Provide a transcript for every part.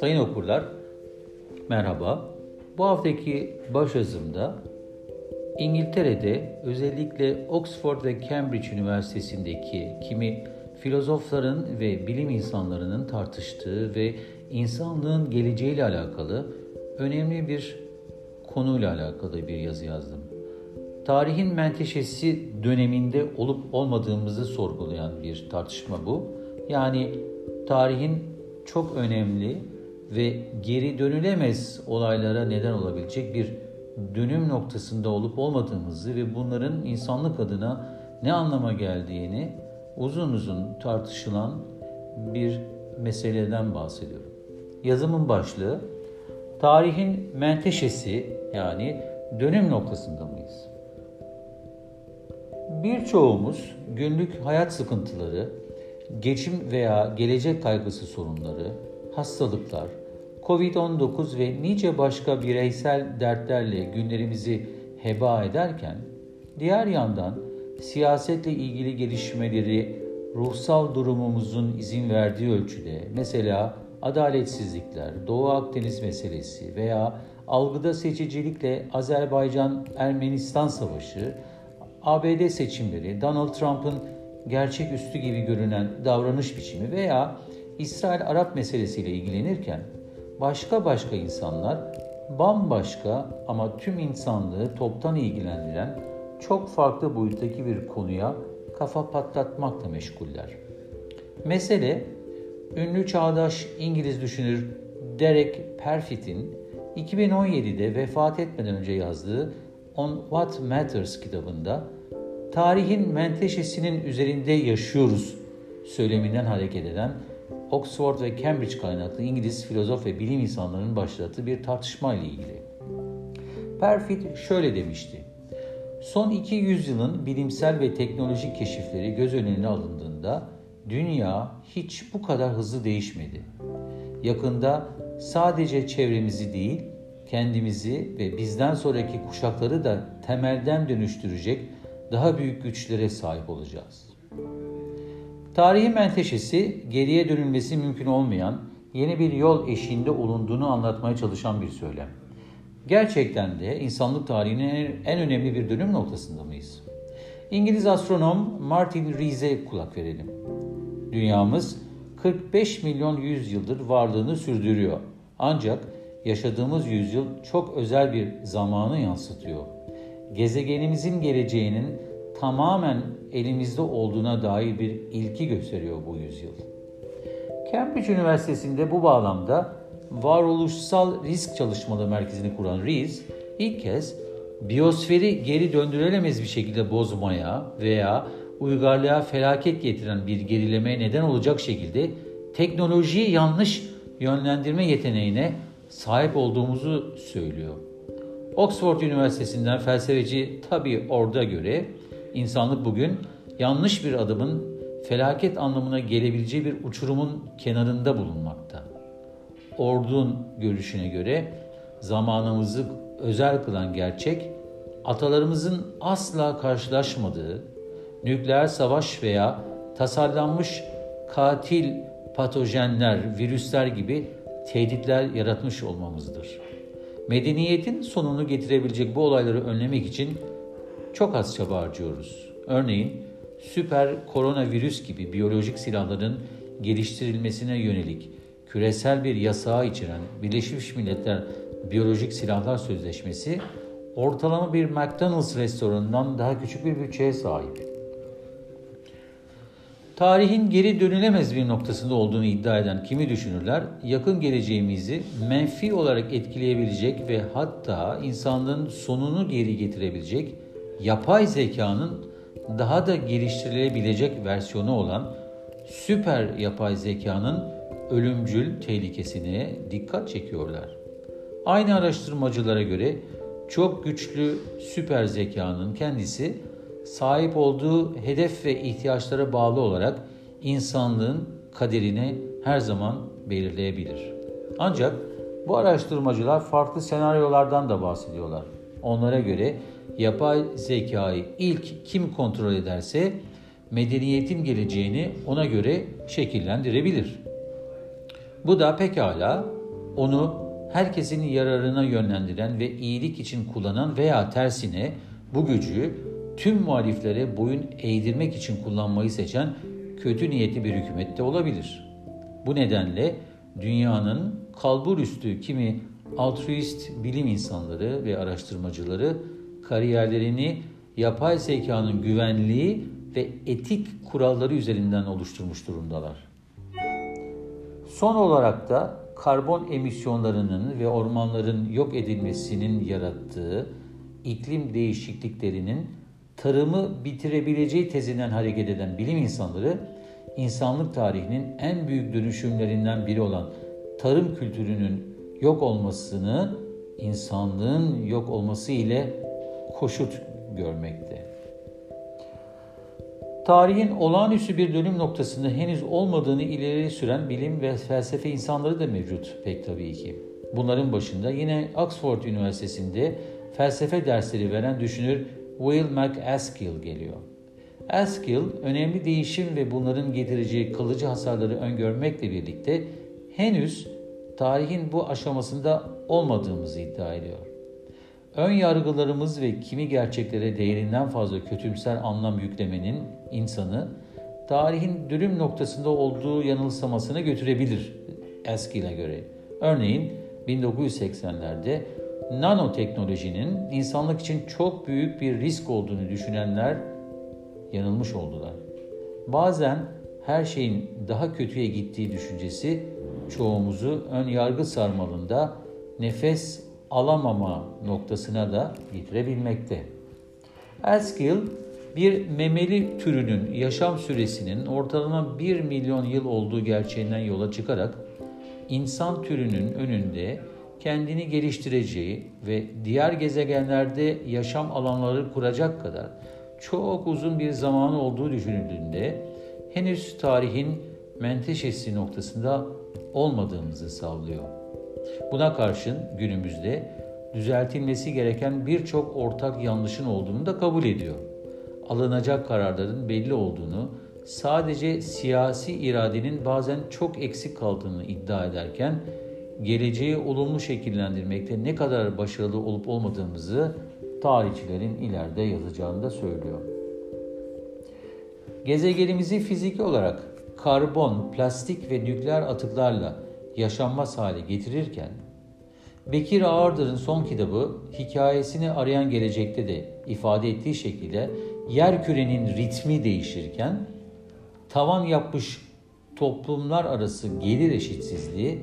Sayın okurlar, merhaba. Bu haftaki başyazımda İngiltere'de özellikle Oxford ve Cambridge Üniversitesi'ndeki kimi filozofların ve bilim insanlarının tartıştığı ve insanlığın geleceğiyle alakalı önemli bir konuyla alakalı bir yazı yazdım. Tarihin menteşesi döneminde olup olmadığımızı sorgulayan bir tartışma bu. Yani tarihin çok önemli ve geri dönülemez olaylara neden olabilecek bir dönüm noktasında olup olmadığımızı ve bunların insanlık adına ne anlama geldiğini uzun uzun tartışılan bir meseleden bahsediyorum. Yazımın başlığı Tarihin menteşesi yani dönüm noktasında mıyız? Birçoğumuz günlük hayat sıkıntıları, geçim veya gelecek kaygısı sorunları, hastalıklar, Covid-19 ve nice başka bireysel dertlerle günlerimizi heba ederken, diğer yandan siyasetle ilgili gelişmeleri ruhsal durumumuzun izin verdiği ölçüde, mesela adaletsizlikler, Doğu Akdeniz meselesi veya algıda seçicilikle Azerbaycan-Ermenistan savaşı, ABD seçimleri, Donald Trump'ın gerçeküstü gibi görünen davranış biçimi veya İsrail-Arap meselesiyle ilgilenirken başka başka insanlar bambaşka ama tüm insanlığı toptan ilgilendiren çok farklı boyuttaki bir konuya kafa patlatmakla meşguller. Mesele ünlü çağdaş İngiliz düşünür Derek Parfit'in 2017'de vefat etmeden önce yazdığı On What Matters kitabında tarihin menteşesinin üzerinde yaşıyoruz söyleminden hareket eden Oxford ve Cambridge kaynaklı İngiliz filozof ve bilim insanlarının başlattığı bir tartışma ile ilgili. Perfit şöyle demişti. Son iki yüzyılın bilimsel ve teknolojik keşifleri göz önüne alındığında dünya hiç bu kadar hızlı değişmedi. Yakında sadece çevremizi değil, kendimizi ve bizden sonraki kuşakları da temelden dönüştürecek daha büyük güçlere sahip olacağız. Tarihin menteşesi geriye dönülmesi mümkün olmayan yeni bir yol eşiğinde olunduğunu anlatmaya çalışan bir söylem. Gerçekten de insanlık tarihinin en önemli bir dönüm noktasında mıyız? İngiliz astronom Martin Rees'e kulak verelim. Dünyamız 45 milyon yüzyıldır varlığını sürdürüyor. Ancak yaşadığımız yüzyıl çok özel bir zamanı yansıtıyor. Gezegenimizin geleceğinin tamamen elimizde olduğuna dair bir ilki gösteriyor bu yüzyıl. Cambridge Üniversitesi'nde bu bağlamda varoluşsal risk çalışmaları merkezini kuran Rees ilk kez biyosferi geri döndürülemez bir şekilde bozmaya veya uygarlığa felaket getiren bir gerilemeye neden olacak şekilde teknolojiyi yanlış yönlendirme yeteneğine sahip olduğumuzu söylüyor. Oxford Üniversitesi'nden felsefeci tabi orada göre insanlık bugün yanlış bir adımın felaket anlamına gelebileceği bir uçurumun kenarında bulunmakta. Ordun görüşüne göre zamanımızı özel kılan gerçek atalarımızın asla karşılaşmadığı nükleer savaş veya tasarlanmış katil patojenler, virüsler gibi tehditler yaratmış olmamızdır. Medeniyetin sonunu getirebilecek bu olayları önlemek için çok az çaba harcıyoruz. Örneğin süper koronavirüs gibi biyolojik silahların geliştirilmesine yönelik küresel bir yasağı içeren Birleşmiş Milletler Biyolojik Silahlar Sözleşmesi ortalama bir McDonald's restoranından daha küçük bir bütçeye sahip. Tarihin geri dönülemez bir noktasında olduğunu iddia eden kimi düşünürler, yakın geleceğimizi menfi olarak etkileyebilecek ve hatta insanlığın sonunu geri getirebilecek yapay zekanın daha da geliştirilebilecek versiyonu olan süper yapay zekanın ölümcül tehlikesine dikkat çekiyorlar. Aynı araştırmacılara göre çok güçlü süper zekanın kendisi sahip olduğu hedef ve ihtiyaçlara bağlı olarak insanlığın kaderini her zaman belirleyebilir. Ancak bu araştırmacılar farklı senaryolardan da bahsediyorlar. Onlara göre yapay zekayı ilk kim kontrol ederse medeniyetin geleceğini ona göre şekillendirebilir. Bu da pekala onu herkesin yararına yönlendiren ve iyilik için kullanan veya tersine bu gücü tüm muhaliflere boyun eğdirmek için kullanmayı seçen kötü niyetli bir hükümet de olabilir. Bu nedenle dünyanın kalbur üstü kimi altruist bilim insanları ve araştırmacıları kariyerlerini yapay zekanın güvenliği ve etik kuralları üzerinden oluşturmuş durumdalar. Son olarak da karbon emisyonlarının ve ormanların yok edilmesinin yarattığı iklim değişikliklerinin tarımı bitirebileceği tezinden hareket eden bilim insanları insanlık tarihinin en büyük dönüşümlerinden biri olan tarım kültürünün yok olmasını insanlığın yok olması ile koşut görmekte. Tarihin olağanüstü bir dönüm noktasında henüz olmadığını ileri süren bilim ve felsefe insanları da mevcut pek tabii ki. Bunların başında yine Oxford Üniversitesi'nde felsefe dersleri veren düşünür Will MacAskill geliyor. Askill, önemli değişim ve bunların getireceği kalıcı hasarları öngörmekle birlikte henüz tarihin bu aşamasında olmadığımızı iddia ediyor. Ön yargılarımız ve kimi gerçeklere değerinden fazla kötümser anlam yüklemenin insanı tarihin dürüm noktasında olduğu yanılsamasına götürebilir Eskil'e göre. Örneğin 1980'lerde nanoteknolojinin insanlık için çok büyük bir risk olduğunu düşünenler yanılmış oldular. Bazen her şeyin daha kötüye gittiği düşüncesi çoğumuzu ön yargı sarmalında nefes alamama noktasına da getirebilmekte. Erskine bir memeli türünün yaşam süresinin ortalama 1 milyon yıl olduğu gerçeğinden yola çıkarak insan türünün önünde kendini geliştireceği ve diğer gezegenlerde yaşam alanları kuracak kadar çok uzun bir zamanı olduğu düşünüldüğünde henüz tarihin menteşesi noktasında olmadığımızı sağlıyor. Buna karşın günümüzde düzeltilmesi gereken birçok ortak yanlışın olduğunu da kabul ediyor. Alınacak kararların belli olduğunu, sadece siyasi iradenin bazen çok eksik kaldığını iddia ederken geleceği olumlu şekillendirmekte ne kadar başarılı olup olmadığımızı tarihçilerin ileride yazacağını da söylüyor. Gezegenimizi fiziki olarak karbon, plastik ve nükleer atıklarla yaşanmaz hale getirirken Bekir Ağırdır'ın son kitabı hikayesini arayan gelecekte de ifade ettiği şekilde yer kürenin ritmi değişirken tavan yapmış toplumlar arası gelir eşitsizliği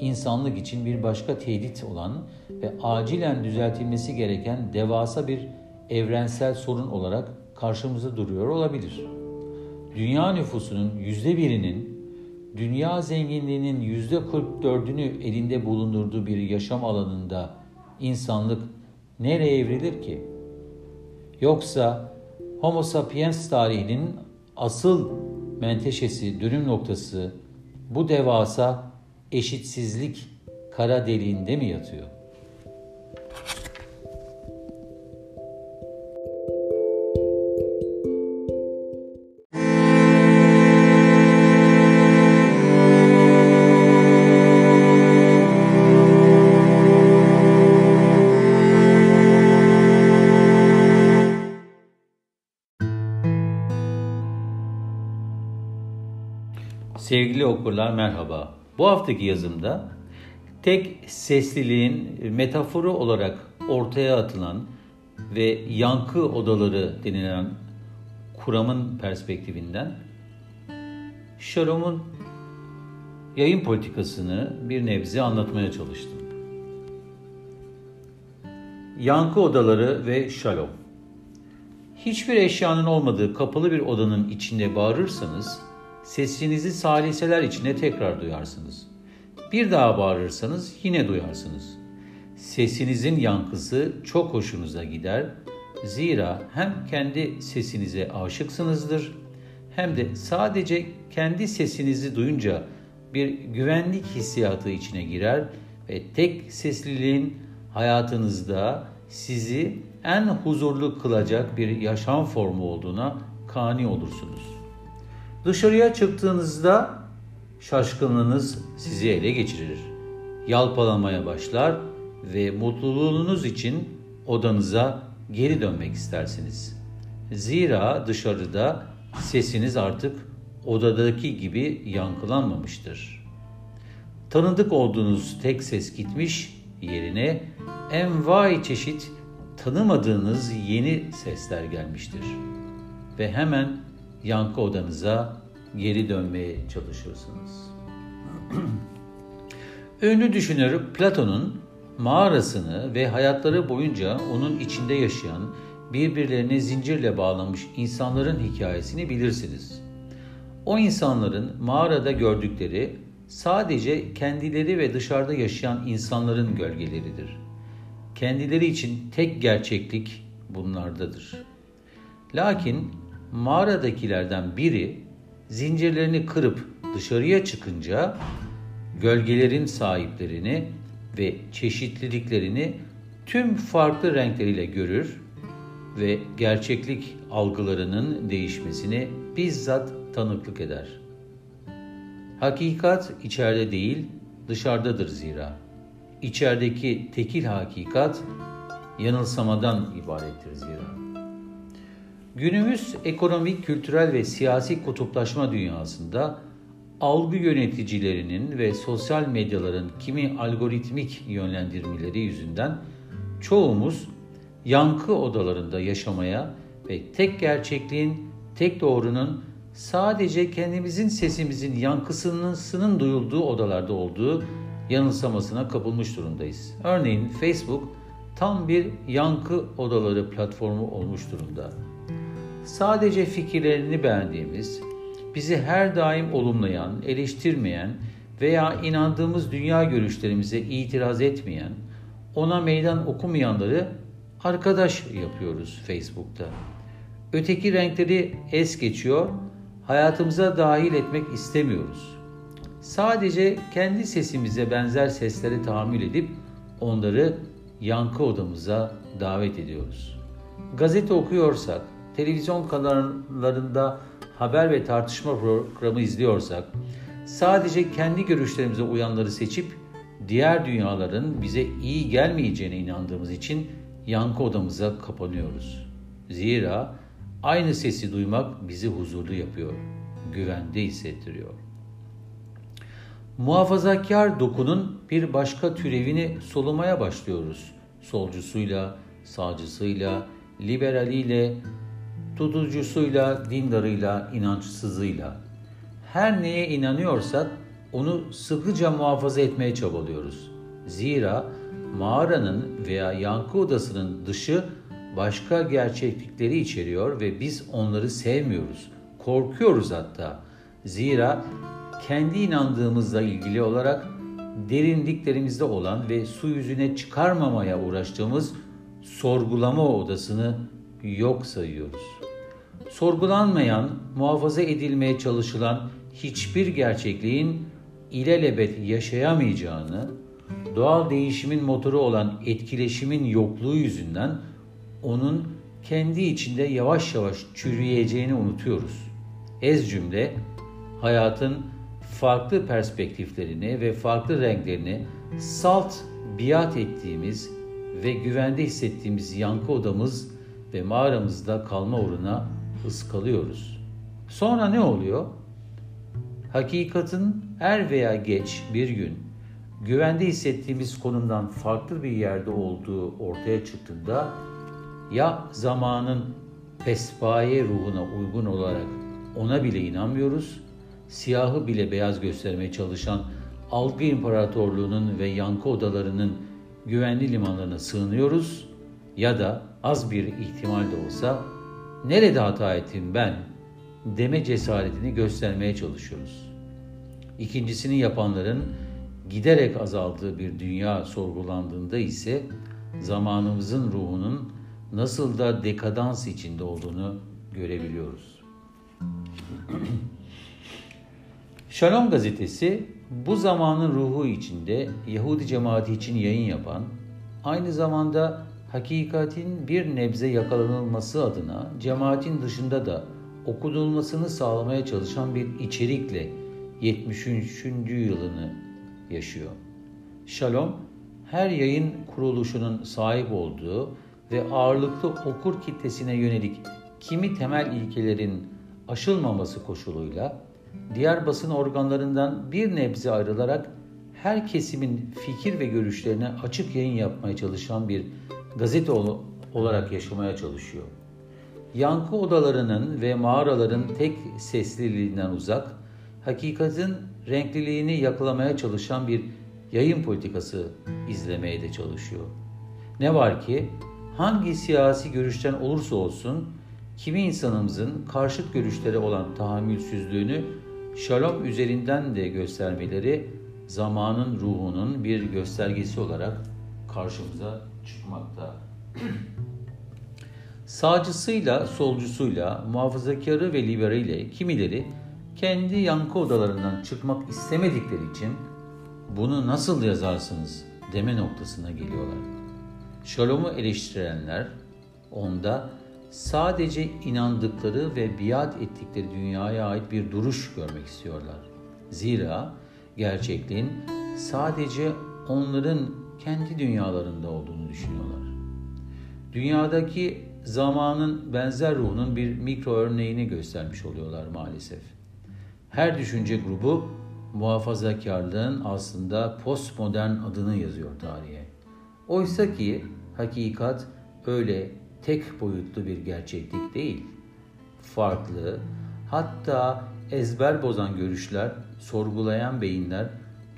insanlık için bir başka tehdit olan ve acilen düzeltilmesi gereken devasa bir evrensel sorun olarak karşımıza duruyor olabilir. Dünya nüfusunun yüzde birinin dünya zenginliğinin yüzde 44'ünü elinde bulundurduğu bir yaşam alanında insanlık nereye evrilir ki? Yoksa Homo sapiens tarihinin asıl menteşesi, dönüm noktası bu devasa eşitsizlik kara deliğinde mi yatıyor? Sevgili okurlar merhaba. Bu haftaki yazımda tek sesliliğin metaforu olarak ortaya atılan ve yankı odaları denilen kuramın perspektifinden Shalom'un yayın politikasını bir nebze anlatmaya çalıştım. Yankı odaları ve Shalom Hiçbir eşyanın olmadığı kapalı bir odanın içinde bağırırsanız sesinizi saliseler içinde tekrar duyarsınız. Bir daha bağırırsanız yine duyarsınız. Sesinizin yankısı çok hoşunuza gider. Zira hem kendi sesinize aşıksınızdır hem de sadece kendi sesinizi duyunca bir güvenlik hissiyatı içine girer ve tek sesliliğin hayatınızda sizi en huzurlu kılacak bir yaşam formu olduğuna kani olursunuz. Dışarıya çıktığınızda şaşkınlığınız sizi ele geçirir. yalpalamaya başlar ve mutluluğunuz için odanıza geri dönmek istersiniz. Zira dışarıda sesiniz artık odadaki gibi yankılanmamıştır. Tanıdık olduğunuz tek ses gitmiş, yerine envai çeşit tanımadığınız yeni sesler gelmiştir. Ve hemen yankı odanıza geri dönmeye çalışırsınız. Ünlü düşünür Platon'un mağarasını ve hayatları boyunca onun içinde yaşayan, birbirlerine zincirle bağlamış insanların hikayesini bilirsiniz. O insanların mağarada gördükleri sadece kendileri ve dışarıda yaşayan insanların gölgeleridir. Kendileri için tek gerçeklik bunlardadır. Lakin mağaradakilerden biri zincirlerini kırıp dışarıya çıkınca gölgelerin sahiplerini ve çeşitliliklerini tüm farklı renkleriyle görür ve gerçeklik algılarının değişmesini bizzat tanıklık eder. Hakikat içeride değil, dışarıdadır zira. İçerideki tekil hakikat yanılsamadan ibarettir zira. Günümüz ekonomik, kültürel ve siyasi kutuplaşma dünyasında algı yöneticilerinin ve sosyal medyaların kimi algoritmik yönlendirmeleri yüzünden çoğumuz yankı odalarında yaşamaya ve tek gerçekliğin, tek doğrunun sadece kendimizin sesimizin yankısının duyulduğu odalarda olduğu yanılsamasına kapılmış durumdayız. Örneğin Facebook tam bir yankı odaları platformu olmuş durumda. Sadece fikirlerini beğendiğimiz, bizi her daim olumlayan, eleştirmeyen veya inandığımız dünya görüşlerimize itiraz etmeyen, ona meydan okumayanları arkadaş yapıyoruz Facebook'ta. Öteki renkleri es geçiyor, hayatımıza dahil etmek istemiyoruz. Sadece kendi sesimize benzer sesleri tahammül edip onları yankı odamıza davet ediyoruz. Gazete okuyorsak, televizyon kanallarında haber ve tartışma programı izliyorsak, sadece kendi görüşlerimize uyanları seçip diğer dünyaların bize iyi gelmeyeceğine inandığımız için yankı odamıza kapanıyoruz. Zira aynı sesi duymak bizi huzurlu yapıyor, güvende hissettiriyor. Muhafazakar dokunun bir başka türevini solumaya başlıyoruz. Solcusuyla, sağcısıyla, liberaliyle, tutucusuyla, dindarıyla, inançsızıyla. Her neye inanıyorsak onu sıkıca muhafaza etmeye çabalıyoruz. Zira mağaranın veya yankı odasının dışı başka gerçeklikleri içeriyor ve biz onları sevmiyoruz. Korkuyoruz hatta. Zira kendi inandığımızla ilgili olarak derinliklerimizde olan ve su yüzüne çıkarmamaya uğraştığımız sorgulama odasını yok sayıyoruz. Sorgulanmayan, muhafaza edilmeye çalışılan hiçbir gerçekliğin ilelebet yaşayamayacağını, doğal değişimin motoru olan etkileşimin yokluğu yüzünden onun kendi içinde yavaş yavaş çürüyeceğini unutuyoruz. Ez cümle hayatın farklı perspektiflerini ve farklı renklerini salt biat ettiğimiz ve güvende hissettiğimiz yankı odamız ve mağaramızda kalma uğruna ıskalıyoruz. Sonra ne oluyor? Hakikatin er veya geç bir gün güvende hissettiğimiz konumdan farklı bir yerde olduğu ortaya çıktığında ya zamanın pespaye ruhuna uygun olarak ona bile inanmıyoruz, siyahı bile beyaz göstermeye çalışan algı imparatorluğunun ve yankı odalarının güvenli limanlarına sığınıyoruz ya da az bir ihtimal de olsa nerede hata ettim ben deme cesaretini göstermeye çalışıyoruz. İkincisini yapanların giderek azaldığı bir dünya sorgulandığında ise zamanımızın ruhunun nasıl da dekadans içinde olduğunu görebiliyoruz. Shalom gazetesi bu zamanın ruhu içinde Yahudi cemaati için yayın yapan, aynı zamanda hakikatin bir nebze yakalanılması adına cemaatin dışında da okudulmasını sağlamaya çalışan bir içerikle 73. yılını yaşıyor. Shalom, her yayın kuruluşunun sahip olduğu ve ağırlıklı okur kitlesine yönelik kimi temel ilkelerin aşılmaması koşuluyla diğer basın organlarından bir nebze ayrılarak her kesimin fikir ve görüşlerine açık yayın yapmaya çalışan bir gazete olarak yaşamaya çalışıyor. Yankı odalarının ve mağaraların tek sesliliğinden uzak, hakikatin renkliliğini yakalamaya çalışan bir yayın politikası izlemeye de çalışıyor. Ne var ki hangi siyasi görüşten olursa olsun kimi insanımızın karşıt görüşleri olan tahammülsüzlüğünü şalom üzerinden de göstermeleri zamanın ruhunun bir göstergesi olarak karşımıza çıkmakta. Sağcısıyla, solcusuyla, muhafazakarı ve liberaliyle kimileri kendi yankı odalarından çıkmak istemedikleri için bunu nasıl yazarsınız deme noktasına geliyorlar. Şalom'u eleştirenler onda sadece inandıkları ve biat ettikleri dünyaya ait bir duruş görmek istiyorlar. Zira gerçekliğin sadece onların kendi dünyalarında olduğunu düşünüyorlar. Dünyadaki zamanın benzer ruhunun bir mikro örneğini göstermiş oluyorlar maalesef. Her düşünce grubu muhafazakarlığın aslında postmodern adını yazıyor tarihe. Oysa ki hakikat öyle tek boyutlu bir gerçeklik değil. Farklı, hatta ezber bozan görüşler, sorgulayan beyinler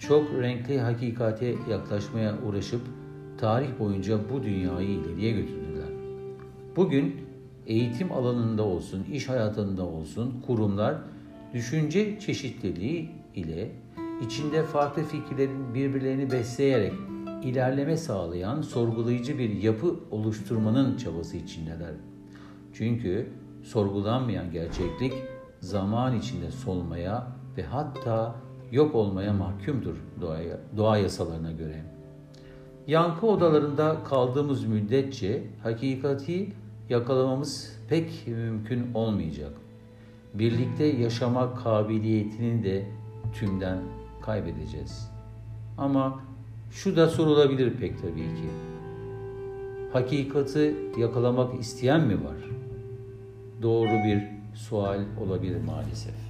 çok renkli hakikate yaklaşmaya uğraşıp tarih boyunca bu dünyayı ileriye götürdüler. Bugün eğitim alanında olsun, iş hayatında olsun kurumlar düşünce çeşitliliği ile içinde farklı fikirlerin birbirlerini besleyerek ilerleme sağlayan sorgulayıcı bir yapı oluşturmanın çabası içindeler. Çünkü sorgulanmayan gerçeklik zaman içinde solmaya ve hatta yok olmaya mahkumdur doğaya, doğa yasalarına göre. Yankı odalarında kaldığımız müddetçe hakikati yakalamamız pek mümkün olmayacak. Birlikte yaşama kabiliyetini de tümden kaybedeceğiz. Ama şu da sorulabilir pek tabii ki. Hakikati yakalamak isteyen mi var? Doğru bir sual olabilir maalesef.